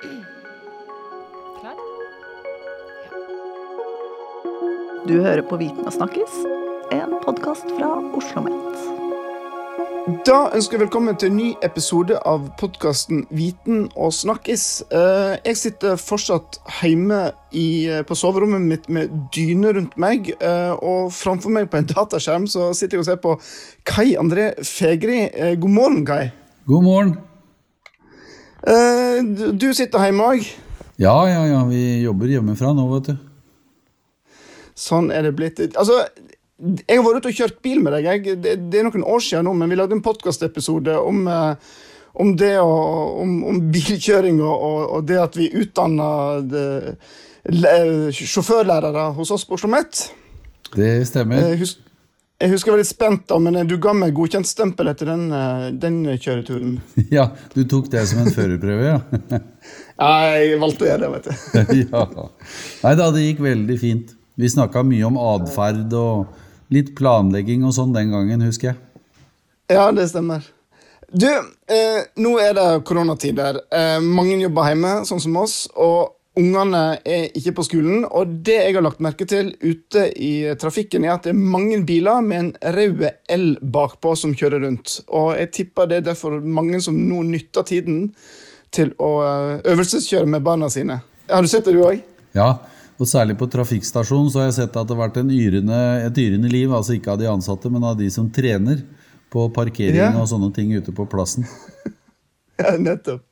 Klar? Du hører på Viten og snakkes, en podkast fra Oslo OsloMet. Da ønsker jeg velkommen til en ny episode av podkasten Viten og snakkes. Eh, jeg sitter fortsatt hjemme i, eh, på soverommet mitt med dyne rundt meg, eh, og framfor meg på en dataskjerm så sitter jeg og ser på Kai André Fegri. God morgen, Kai. God morgen. Du sitter hjemme òg? Ja, ja, ja. Vi jobber hjemmefra nå, vet du. Sånn er det blitt. Altså, jeg har vært ute og kjørt bil med deg. Jeg, det, det, er noen år siden nå, men vi lagde en podkastepisode om, eh, om, det og, om, om bilkjøring og, og, det at vi utdanna sjåførlærere hos oss på Oslo OsloMet. Det stemmer. Husker, jeg husker jeg var litt spent, da, men du ga meg godkjentstempel etter den, eh, den, kjøreturen. Ja, du tok det som en førerprøve, ja? ja, jeg valgte å gjøre det, vet du. ja. Nei da, det gikk veldig fint. Vi snakka mye om atferd og litt planlegging og sånn den gangen, husker jeg. Ja, det stemmer. Du, eh, nå er det koronatider. Eh, mange jobber hjemme, sånn som oss. og Ungene er ikke på skolen, og det jeg har lagt merke til ute i trafikken, er at det er mange biler med en rød L bakpå som kjører rundt. Og jeg tipper det er derfor mange som nå nytter tiden til å eh, øvelseskjøre med barna sine. Har du sett det, du òg? Ja, og Særlig på trafikkstasjonen så har jeg sett at det har vært yrende, et yrende liv, altså ikke av de ansatte, men av de som trener på parkering ja. og sånne ting ute på plassen. ja, nettopp.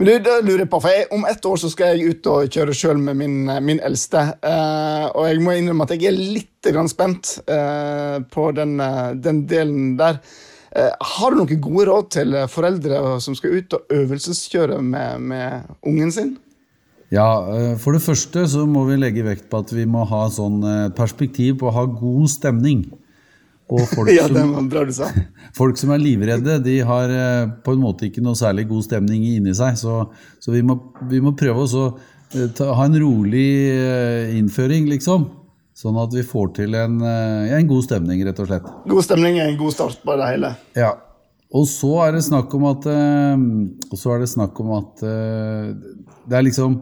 Men du, da lurer jeg på, for jeg, Om ett år så skal jeg ut og kjøre sjøl med min, min eldste. Eh, og jeg må innrømme at jeg er litt grann spent eh, på den, eh, den, delen der. Eh, har du noen gode råd til foreldre som skal ut og øvelseskjøre med, med ungen sin? Ja, eh, For det første så må vi legge vekt på at vi må ha sånn eh, perspektiv på å ha god stemning. Og folk, ja, som, folk som er livredde, de har eh, på en måte ikke noe særlig god stemning inni seg. Så, så vi, må, vi, må, prøve å ha en rolig innføring, liksom. Sånn at vi får til en, en, god stemning, rett og slett. God stemning er en god start på det hele. Ja. Og så er det snakk om at, så er det, snakk om at det er liksom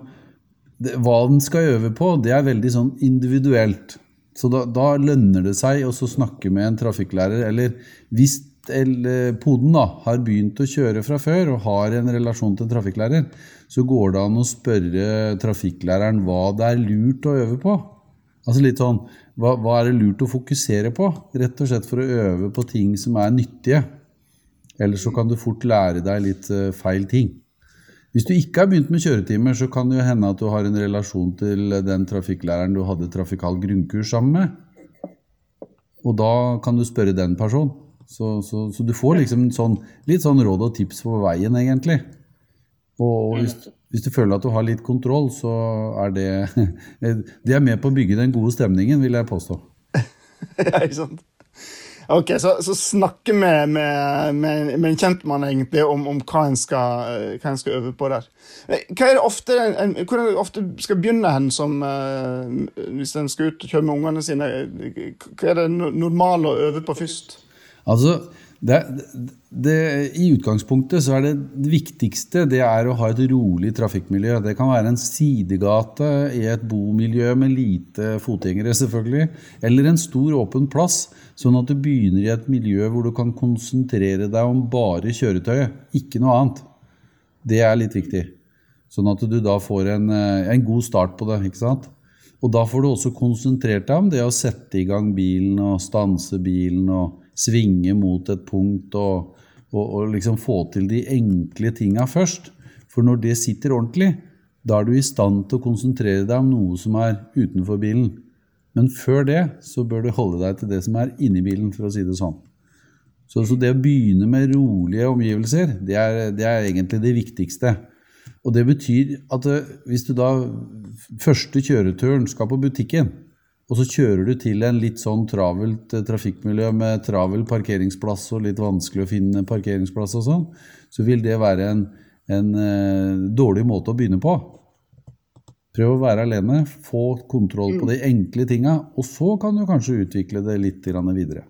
det, hva den skal øve på, det er veldig sånn individuelt. Så da, da lønner det seg å snakke med en trafikklærer. Eller hvis poden da, har begynt å kjøre fra før og har en relasjon til en trafikklærer, så går det an å spørre trafikklæreren hva det er lurt å øve på. Altså litt sånn, hva, hva er det lurt å fokusere på? Rett og slett for å øve på ting som er nyttige. Ellers så kan du fort lære deg litt uh, feil ting. Hvis du ikke har begynt med kjøretimer, så kan det jo hende at du har en relasjon til den trafikklæreren du hadde trafikal grunnkurs sammen med. Og da kan du spørre den personen. Så, så, så du får liksom sånn, litt sånn råd og tips på veien, egentlig. Og hvis, hvis, du føler at du har litt kontroll, så er det Det er med på å bygge den gode stemningen, vil jeg påstå. ja, ikke sant? Ok, Så, så snakke med, med, med, med, en kjentmann egentlig om, om hva, en skal, hva, en skal, øve på der. Hva er det ofte, en, hvor det ofte skal begynne hen som, uh, hvis en skal ut og kjøre med ungene sine? Hva er det normale å øve på først? Altså, det, det, I utgangspunktet så er det, det viktigste det er å ha et rolig trafikkmiljø. Det kan være en sidegate i et bomiljø med lite fotgjengere, selvfølgelig. Eller en stor, åpen plass, sånn at du begynner i et miljø hvor du kan konsentrere deg om bare kjøretøyet, ikke noe annet. Det er litt viktig. Sånn at du da får en, en god start på det. ikke sant? Og da får du også konsentrert deg om det å sette i gang bilen og stanse bilen og svinge mot et punkt og, og, og liksom få til de enkle tinga først. For når det sitter ordentlig, da er du i stand til å konsentrere deg om noe som er utenfor bilen. Men før det så bør du holde deg til det som er inni bilen, for å si det sånn. Så, så det å begynne med rolige omgivelser, det er, det er, egentlig det viktigste. Og det betyr at eh, hvis du da første kjøreturen skal på butikken, og så kjører du til en litt sånn travelt eh, trafikkmiljø med travel parkeringsplass og litt vanskelig å finne parkeringsplass og sånn, så vil det være en, en uh, dårlig måte å begynne på. Prøv å være alene, få kontroll på mm. de enkle tinga, og så kan du kanskje utvikle det litt videre.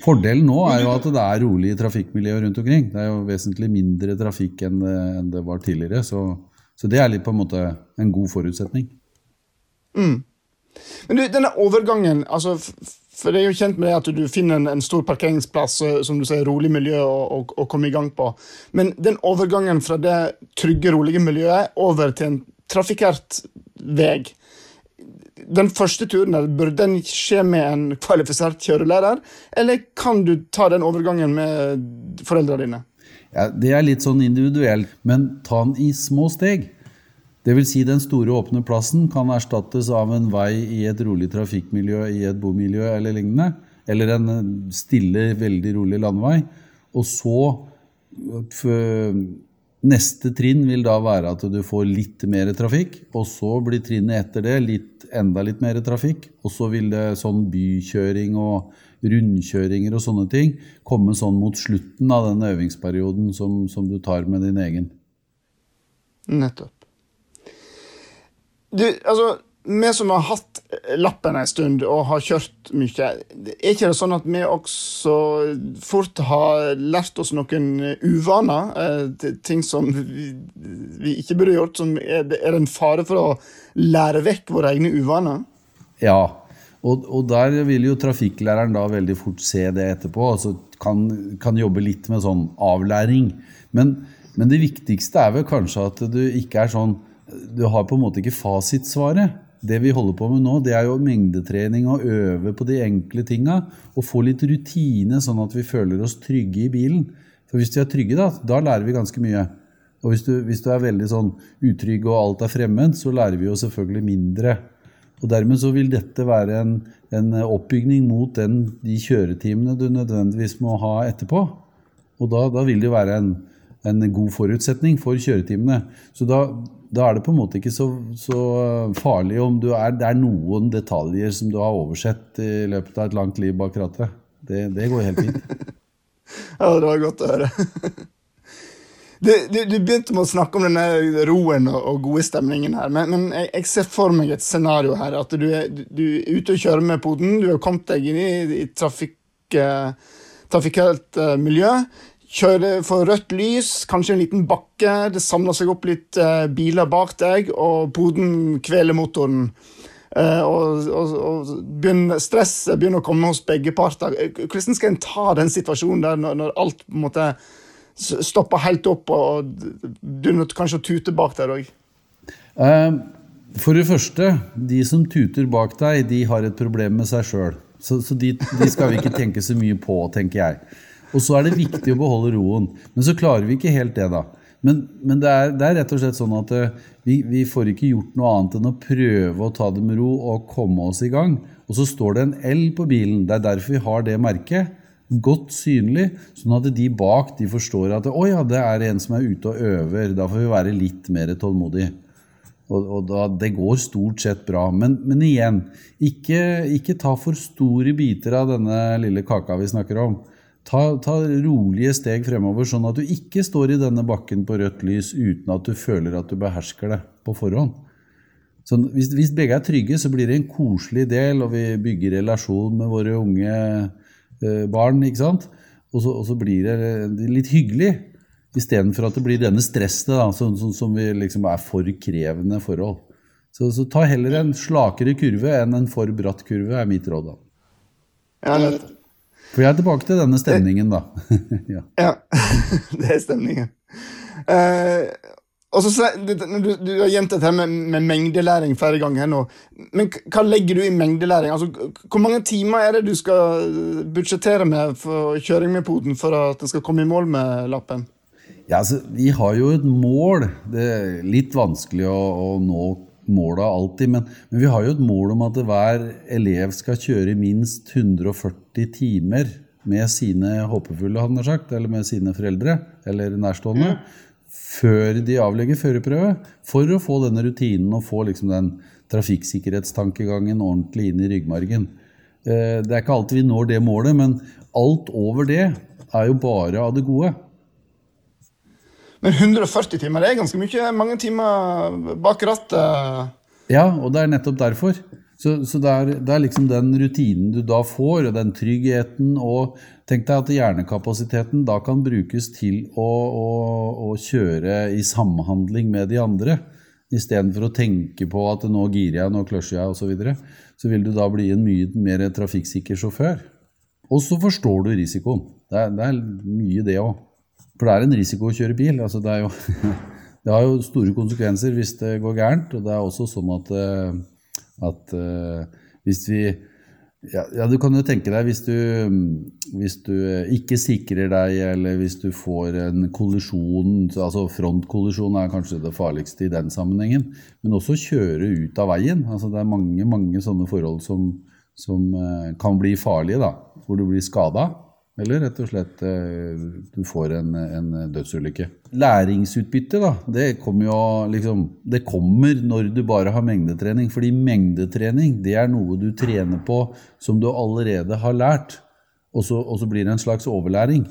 Fordelen nå er jo at det er rolig trafikkmiljø rundt omkring. Det er jo vesentlig mindre trafikk enn det, enn det var tidligere. Så, så, det er litt på en måte en god forutsetning. Mm. Men du, denne overgangen altså, For det er jo kjent med det at du finner en, en stor parkeringsplass som du sier, rolig miljø å, å, komme i gang på. Men den overgangen fra det trygge, rolige miljøet over til en trafikkert vei den første turen der, bør den skje med en kvalifisert kjørelærer, eller kan du ta den overgangen med foreldrene dine? Ja, det er litt sånn individuelt, men ta den i små steg. Vil si Den store åpne plassen kan erstattes av en vei i et rolig trafikkmiljø i et bomiljø eller lignende. Eller en stille, veldig rolig landevei. Og så Neste trinn vil da være at du får litt mer trafikk, og så blir trinnet etter det litt, enda litt mer trafikk. Og så vil det sånn bykjøring og rundkjøringer og sånne ting komme sånn mot slutten av den øvingsperioden som, som du tar med din egen. Nettopp. Du, altså, vi som har hatt lappen en stund og har kjørt mye, er ikke det sånn at vi også fort har lært oss noen uvaner? Eh, ting som vi, vi ikke burde gjort? Som er, er, det en fare for å lære vekk våre egne uvaner? Ja, og, og, der vil jo trafikklæreren da veldig fort se det etterpå. altså kan, kan jobbe litt med sånn avlæring. Men, men det viktigste er vel kanskje at du ikke er sånn Du har på en måte ikke fasitsvaret det vi holder på med nå, det er jo mengdetrening og øve på de enkle tinga. Og få litt rutine, sånn at vi føler oss trygge i bilen. For hvis vi er trygge, da, da lærer vi ganske mye. Og hvis du, hvis du er veldig sånn utrygg og alt er fremmed, så lærer vi jo selvfølgelig mindre. Og dermed så vil dette være en, en oppbygning mot den, de kjøretimene du nødvendigvis må ha etterpå. Og da, da vil det være en, en god forutsetning for kjøretimene. Så da, da er det på en måte ikke så, så farlig om er, det er noen detaljer som du har oversett i løpet av et langt liv bak rattet. Det, det går helt fint. ja, det var godt å høre. Du, du, du, begynte med å snakke om denne roen og, og gode stemningen her, men, men jeg, jeg, ser for meg et scenario her. At du er, du er ute og kjører med poden, du har kommet deg inn i, i trafikk, eh, trafikalt eh, miljø. Kjører for rødt lys, kanskje en liten bakke. Det samler seg opp litt uh, biler bak deg, og poden kveler motoren. Uh, og, og, og begynner, stresset begynner å komme hos begge parter. Eh, hvordan skal en ta den situasjonen der når, når alt på en måte stopper helt opp, og du er nødt kanskje å tute bak der òg? Uh, for det første, de som tuter bak deg, de har et problem med seg sjøl. Så, så de, de skal vi ikke tenke så mye på, tenker jeg. Og så er det viktig å beholde roen. Men så klarer vi ikke helt det, da. Men, men det, er, det, er, rett og slett sånn at uh, vi, vi, får ikke gjort noe annet enn å prøve å ta det med ro og komme oss i gang. Og så står det en L på bilen. Det er derfor vi har det merket. Godt synlig, sånn at de bak de forstår at å ja, det er en som er ute og øver. Da får vi være litt mer tålmodige. Og, og da, det går stort sett bra. Men, men igjen, ikke, ikke ta for store biter av denne lille kaka vi snakker om. Ta, ta, rolige steg fremover, sånn at du ikke står i denne bakken på rødt lys uten at du føler at du behersker det på forhånd. Så hvis, hvis, begge er trygge, så blir det en koselig del, og vi bygger relasjon med våre unge eh, barn. ikke sant? Og så, og så, blir det litt hyggelig, istedenfor at det blir denne stresset da, som, som, som liksom er for krevende forhold. Så, så, ta heller en slakere kurve enn en for bratt kurve, er mitt råd. da. Ja, nettopp. For jeg er tilbake til denne stemningen, da. ja. ja. det er stemningen. Uh, og så, du, du, har gjentatt her med, med mengdelæring flere ganger nå. Men hva legger du i mengdelæring? Altså, hvor mange timer er det du skal budsjettere med for kjøring med poden for at en skal komme i mål med lappen? Ja, altså, Vi har jo et mål. Det er litt vanskelig å, å nå måla alltid, men, men, vi har jo et mål om at hver elev skal kjøre minst 140 timer med sine håpefulle, han har sagt, eller med sine foreldre eller nærstående, mm. før de avlegger førerprøve, for å få denne rutinen og få liksom den trafikksikkerhetstankegangen ordentlig inn i ryggmargen. Eh, det er ikke alltid vi når det målet, men alt over det er jo bare av det gode. Men 140 timer det er ganske mye. Mange timer bak rattet. Ja, og det er nettopp derfor. Så, så det, er, det, er, liksom den rutinen du da får, og den tryggheten og Tenk deg at hjernekapasiteten da kan brukes til å, å, å kjøre i samhandling med de andre. Istedenfor å tenke på at nå girer jeg, nå kløsjer jeg osv. Så, videre, så vil du da bli en mye mer trafikksikker sjåfør. Og så forstår du risikoen. Det er, det er mye, det òg. For det er en risiko å kjøre bil. Altså det, jo, det, har jo store konsekvenser hvis det går gærent. Og det er også sånn at eh, at uh, hvis vi ja, ja, du kan jo tenke deg hvis du, hvis du ikke sikrer deg, eller hvis du får en kollisjon altså Frontkollisjon er kanskje det farligste i den sammenhengen. Men også kjøre ut av veien. altså Det er mange mange sånne forhold som, som kan bli farlige, da, hvor du blir skada. Eller rett og slett eh, du får en, en dødsulykke. Læringsutbytte, da, det kommer jo liksom Det kommer når du bare har mengdetrening. Fordi mengdetrening, det er noe du trener på som du allerede har lært. Og så, og så blir det en slags overlæring.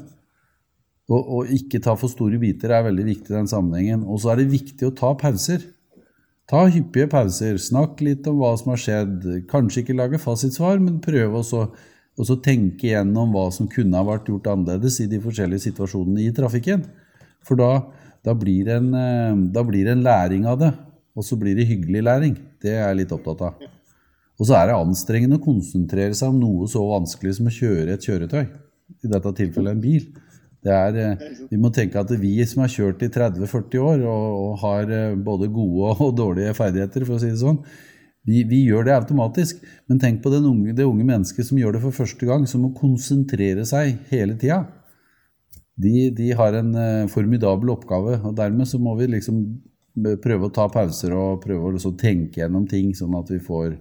Å ikke ta for store biter er veldig viktig i den sammenhengen. Og så er det viktig å ta pauser. Ta hyppige pauser. Snakk litt om hva som har skjedd. Kanskje ikke lage fasitsvar, men prøve å og så tenke igjennom hva som kunne ha vært gjort annerledes i de forskjellige situasjonene i trafikken. For da, da, blir en, eh, da blir det en læring av det. Og så blir det hyggelig læring. Det er jeg litt opptatt av. Og så er det anstrengende å konsentrere seg om noe så vanskelig som å kjøre et kjøretøy. I dette tilfellet en bil. Er, eh, vi må tenke at vi som har kjørt i 30-40 år og, og, har eh, både gode og dårlige ferdigheter, for å si det sånn, vi, vi, gjør det automatisk, men tenk på unge, det unge mennesket som gjør det for første gang, som må konsentrere seg hele tida. De, de, har en uh, formidabel oppgave, og dermed så må vi liksom prøve å ta pauser og prøve å liksom tenke gjennom ting, sånn at vi får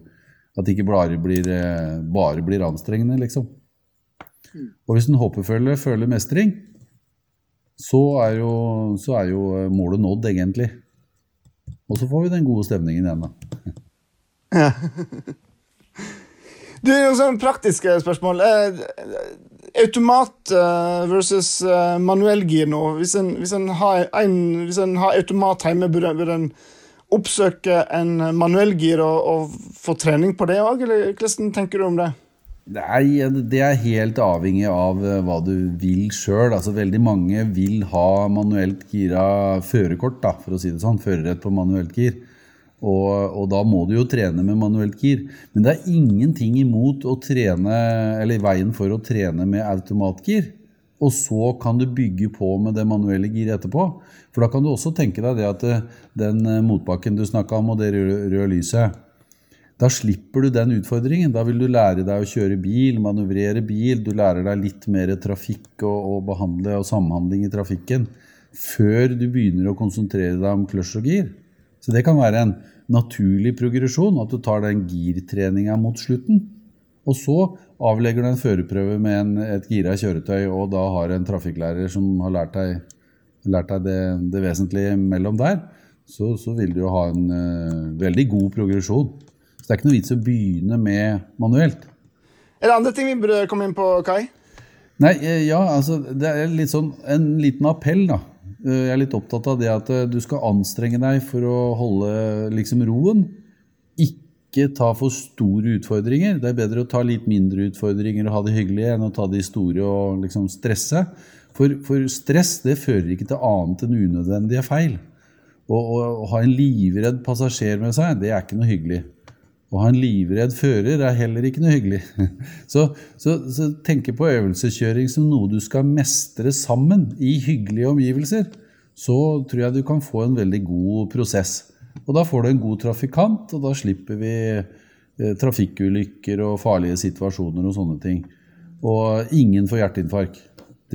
At det ikke bare blir, uh, bare blir anstrengende, liksom. Og hvis en hoppefølger føler mestring, så er, jo, så er jo målet nådd, egentlig. Og så får vi den gode stemningen igjen, da. Ja. Du, noen praktiske spørsmål. Eh, automat eh, versus eh, manuellgir nå. Hvis en, hvis, en har en, hvis en har automat hjemme, burde, en oppsøke en manuellgir og, og, få trening på det òg, eller hvordan tenker du om det? Nei, Det er helt avhengig av hva du vil sjøl. Altså, veldig mange vil ha manuelt gira førerkort, for å si det sånn. Førerrett på manuelt gir. Og, og, da må du jo trene med manuelt gir. Men det er ingenting imot å trene, eller veien for å trene med automatgir. Og så kan du bygge på med det manuelle giret etterpå. For da kan du også tenke deg det at eh, den eh, motbakken du snakka om, og det røde lyset Da slipper du den utfordringen. Da vil du lære deg å kjøre bil, manøvrere bil. Du lærer deg litt mer trafikk og, og behandle og samhandling i trafikken før du begynner å konsentrere deg om kløsj og gir. Så det kan være en naturlig progresjon, at du tar den girtreninga mot slutten. Og så avlegger du en førerprøve med en, et gira kjøretøy, og da har en trafikklærer som har lært deg, lært deg det, det, vesentlige mellom der, så, så, vil du jo ha en uh, veldig god progresjon. Så det er ikke noe vits å begynne med manuelt. Er det andre ting vi burde komme inn på, Kai? Nei, eh, ja, altså Det er litt sånn, en liten appell, da. Eh, jeg er litt opptatt av det at eh, du skal anstrenge deg for å holde liksom roen. Ikke ta for store utfordringer. Det er bedre å ta litt mindre utfordringer og ha det hyggelig enn å ta de store og liksom stresse. For, for stress det fører ikke til annet enn unødvendige feil. Å ha en livredd passasjer med seg, det er ikke noe hyggelig. Å ha en livredd fører er heller ikke noe hyggelig. Så, så, så tenke på øvelseskjøring som noe du skal mestre sammen i hyggelige omgivelser, så tror jeg du kan få en veldig god prosess. Og da får du en god trafikant, og da slipper vi eh, trafikkulykker og farlige situasjoner og sånne ting. Og ingen får hjerteinfarkt.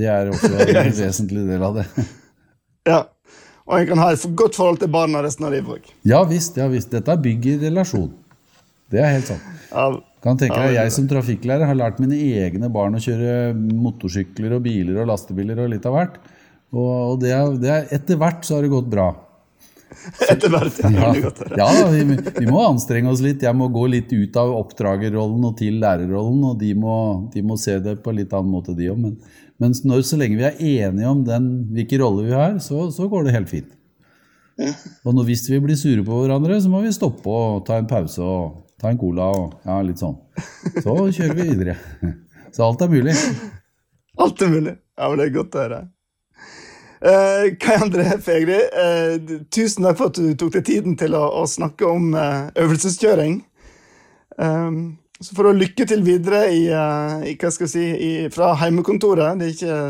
Det er også en vesentlig del av det. Ja, og en kan ha et godt forhold til barna resten av livet. Ja visst. ja visst. Dette bygger relasjon. Det er helt sant. Kan tenke deg, Jeg som trafikklærer har lært mine egne barn å kjøre motorsykler og biler og lastebiler og litt av hvert. Og det er, det er, etter hvert så har det gått bra. Etter hvert, ja. ja, vi, vi, må anstrenge oss litt. Jeg må gå litt ut av oppdragerrollen og til lærerrollen. Og de må, de må se det på en litt annen måte, de òg. Men, men når, så lenge vi er enige om den, hvilken rolle vi har, så, så går det helt fint. Og når, hvis vi blir sure på hverandre, så må vi stoppe og ta en pause og ta en cola og ja, litt sånn. Så kjører vi videre. Så alt er mulig. Alt er mulig. Ja, men det er godt å høre. Eh, Kai André Fegri, eh, tusen takk for at du tok deg tiden til å, å snakke om eh, øvelseskjøring. Um, så får du lykke til videre i, uh, i hva skal jeg si, i, fra heimekontoret. Det er ikke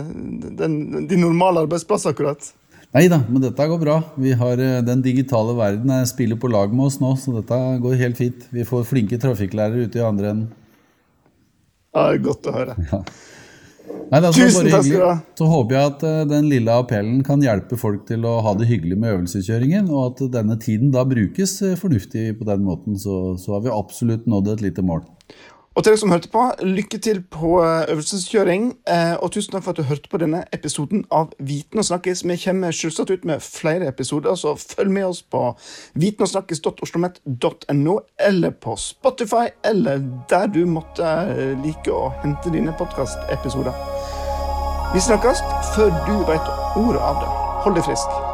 den, din normale arbeidsplass, akkurat. Nei da, men dette går bra. Vi har Den digitale verden spiller på lag med oss nå, så dette går helt fint. Vi får flinke trafikklærere ute i andre enden. Ja, det er godt å høre. Ja. Nei, det er Tusen bare takk skal du ha. Så håper jeg at eh, den lille appellen kan hjelpe folk til å ha det hyggelig med øvelseskjøringen, og at denne tiden da brukes eh, fornuftig på den måten, så, så har vi absolutt nådd et lite mål. Og til dere som hørte på, lykke til på eh, øvelseskjøring. eh, Og tusen takk for at du hørte på denne episoden av Viten og snakkes. Vi kommer selvsagt ut med flere episoder, så følg med oss på vitenogsnakkes.oslomet.no, eller på Spotify, eller der du måtte eh, like å hente dine podkastepisoder. Vi snakkes før du vet ordet av det. Hold deg frisk.